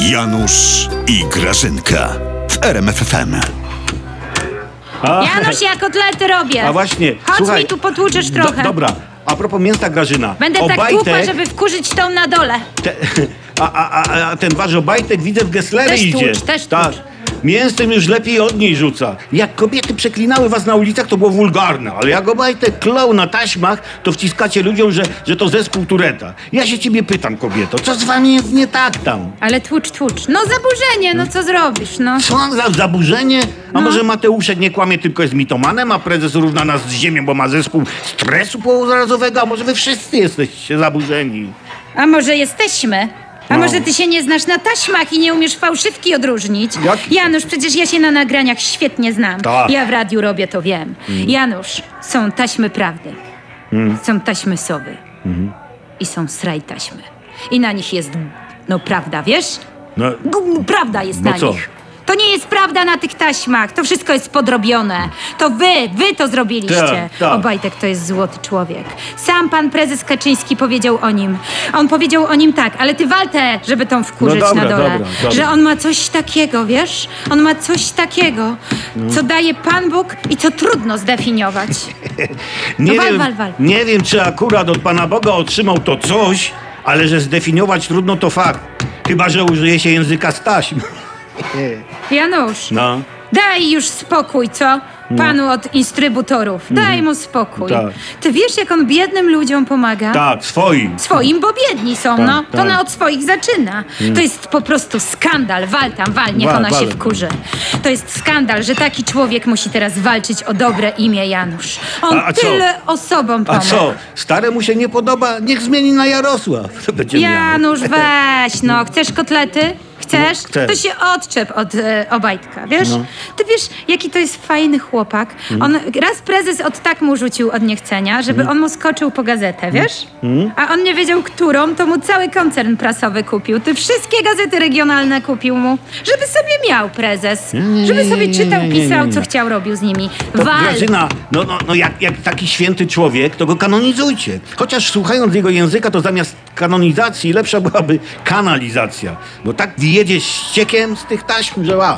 Janusz i Grażynka w RMFFM. A, Janusz, ja kotlety robię. A właśnie, Chodź słuchaj. mi tu potłuczesz do, trochę. dobra, a propos mięsa Grażyna. Będę tak tłukła, żeby wkurzyć tą na dole. Te, a, a, a, a ten wasz obajtek widzę w Gesslery Też idzie. tłucz, też tak. tłucz. Mięsem już lepiej od niej rzuca. Jak kobiety przeklinały was na ulicach, to było wulgarne, ale jak obajtek klął na taśmach, to wciskacie ludziom, że, że to zespół Tureta. Ja się ciebie pytam, kobieto, co z wami jest nie tak tam? Ale tłucz, tłucz. No zaburzenie, no co zrobisz, no. Co za zaburzenie? A No. może Mateuszek nie kłamie, tylko jest mitomanem, a prezes równa nas z ziemią, bo ma zespół stresu pozarazowego, a może wy wszyscy jesteście zaburzeni? A może jesteśmy? A No. może ty się nie znasz na taśmach i nie umiesz fałszywki odróżnić? Jak- Janusz, przecież ja się na nagraniach świetnie znam. Tak. Ja w radiu robię, to wiem. Janusz, są taśmy prawdy. Są taśmy sowy. I są sraj taśmy. I na nich jest, no prawda, wiesz? No, Gum, Prawda jest No na co? nich. To nie jest prawda na tych taśmach. To wszystko jest podrobione. To wy, wy to zrobiliście. Tak, tak. Obajtek to jest złoty człowiek. Sam pan prezes Kaczyński powiedział o nim. On powiedział o nim tak, ale ty waltę, żeby tą wkurzyć No dobra, na dole. dobra, dobra. Że on ma coś takiego, wiesz? On ma coś takiego, No. co daje Pan Bóg i co trudno zdefiniować. nie, No wal, wiem, wal, wal. nie wiem, czy akurat od Pana Boga otrzymał to coś, ale że zdefiniować trudno to fakt. Chyba, że użyje się języka z taśm. Janusz, No. daj już spokój, co? Panu od instrybutorów. Daj mu spokój. Mhm. Tak. Ty wiesz, jak on biednym ludziom pomaga? Tak, swoim. Swoim, bo biedni są, Tak, no. To tak. ona od swoich zaczyna. To jest po prostu skandal. Wal tam, wal, niech Wal, ona wal. się wkurzy. To jest skandal, że taki człowiek musi teraz walczyć o dobre imię Janusz. On A- a co? tyle osobom A pomógł. co? Staremu się nie podoba? Niech zmieni na Jarosław. To będzie miał. Janusz, weź, no. Chcesz kotlety? Chcesz? No. To się odczep od e, Obajtka, wiesz? No. Ty wiesz, jaki to jest fajny chłopak. Mhm. On raz prezes od tak mu rzucił od niechcenia, żeby Mhm. on mu skoczył po gazetę, wiesz? A on nie wiedział, którą, to mu cały koncern prasowy kupił. Ty wszystkie gazety regionalne kupił mu, żeby sobie miał prezes. nie, Żeby sobie czytał, pisał, co chciał, robił z nimi. To Wal! Grażyna, no, no, no jak, jak taki święty człowiek, to go kanonizujcie. Chociaż słuchając jego języka, to zamiast kanonizacji lepsza byłaby kanalizacja. Bo tak wyjedzie ściekiem z tych taśm, że wow.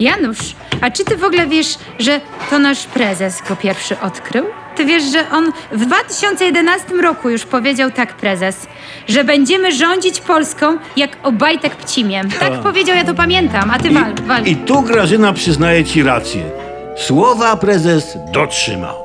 Janusz, a czy ty w ogóle wiesz, że to nasz prezes go pierwszy odkrył? Ty wiesz, że on w 2011 roku już powiedział tak prezes, że będziemy rządzić Polską jak Obajtek Pcimiem. Tak Tak. powiedział, ja to pamiętam, a ty wal, wal. I tu Grażyna przyznaje ci rację. Słowa prezes dotrzymał.